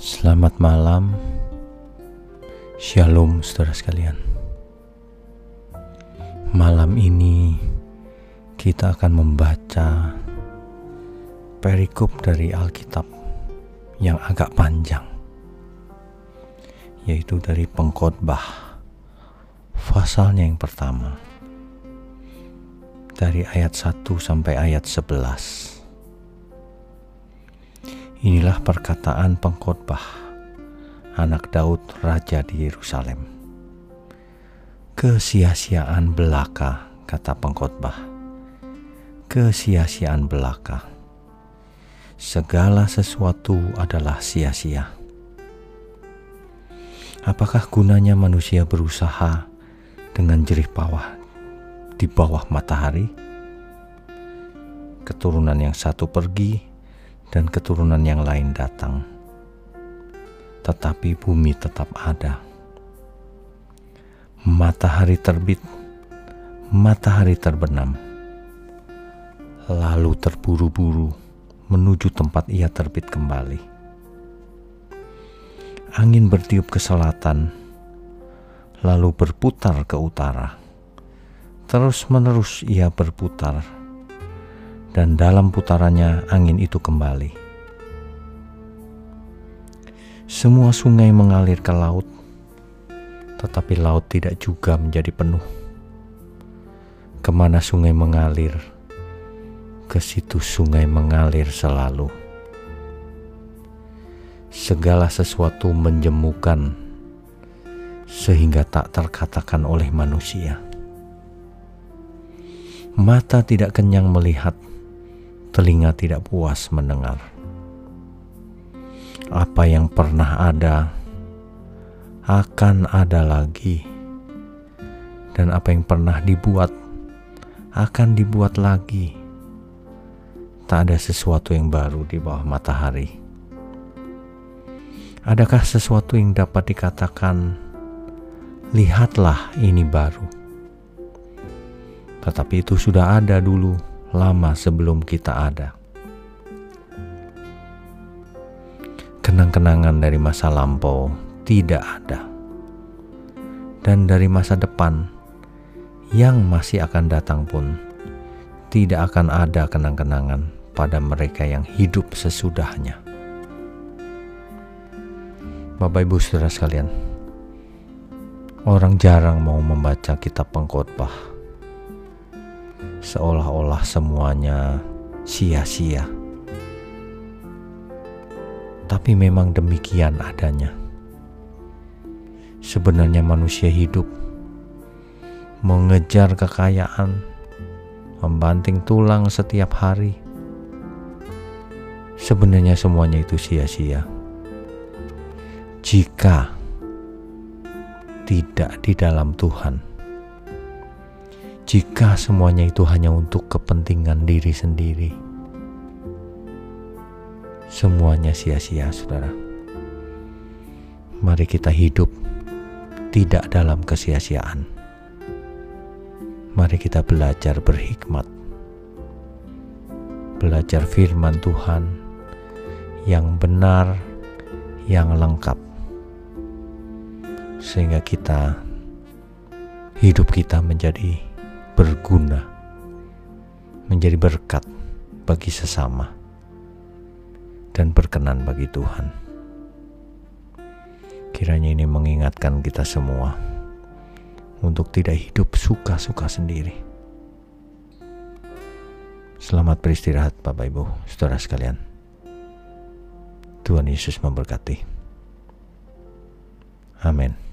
Selamat malam, Shalom, saudara sekalian. Malam ini kita akan membaca perikop dari Alkitab yang agak panjang, yaitu dari Pengkhotbah, pasalnya yang pertama, dari ayat 1 sampai ayat 11. Inilah perkataan pengkhotbah anak Daud raja di Yerusalem. Kesia-siaan belaka, kata pengkhotbah. Kesia-siaan belaka. Segala sesuatu adalah sia-sia. Apakah gunanya manusia berusaha dengan jerih pawah di bawah matahari? Keturunan yang satu pergi, dan keturunan yang lain datang, tetapi bumi tetap ada. Matahari terbit, matahari terbenam, lalu terburu-buru menuju tempat ia terbit kembali. Angin bertiup ke selatan, lalu berputar ke utara. Terus-menerus ia berputar dan dalam putarannya angin itu kembali. Semua sungai mengalir ke laut, tetapi laut tidak juga menjadi penuh. Ke mana sungai mengalir, ke situ sungai mengalir selalu. Segala sesuatu menjemukan sehingga tak terkatakan oleh manusia. Mata tidak kenyang melihat, telinga tidak puas mendengar. Apa yang pernah ada akan ada lagi, dan apa yang pernah dibuat akan dibuat lagi. Tak ada sesuatu yang baru di bawah matahari. Adakah sesuatu yang dapat dikatakan, "Lihatlah, ini baru"? Tetapi itu sudah ada dulu lama sebelum kita ada. Kenang-kenangan dari masa lampau tidak ada, dan dari masa depan yang masih akan datang pun tidak akan ada kenang-kenangan pada mereka yang hidup sesudahnya. Bapak Ibu Saudara sekalian, orang jarang mau membaca kitab pengkhotbah seolah-olah semuanya sia-sia. Tapi memang demikian adanya. Sebenarnya manusia hidup mengejar kekayaan, membanting tulang setiap hari. Sebenarnya semuanya itu sia-sia. Jika tidak di dalam Tuhan jika semuanya itu hanya untuk kepentingan diri sendiri. Semuanya sia-sia, saudara. Mari kita hidup tidak dalam kesia-siaan. Mari kita belajar berhikmat, belajar firman Tuhan yang benar, yang lengkap, sehingga kita hidup kita menjadi berguna, menjadi berkat bagi sesama, dan berkenan bagi Tuhan. Kiranya ini mengingatkan kita semua untuk tidak hidup suka-suka sendiri. Selamat beristirahat Bapak Ibu, saudara sekalian. Tuhan Yesus memberkati. Amin.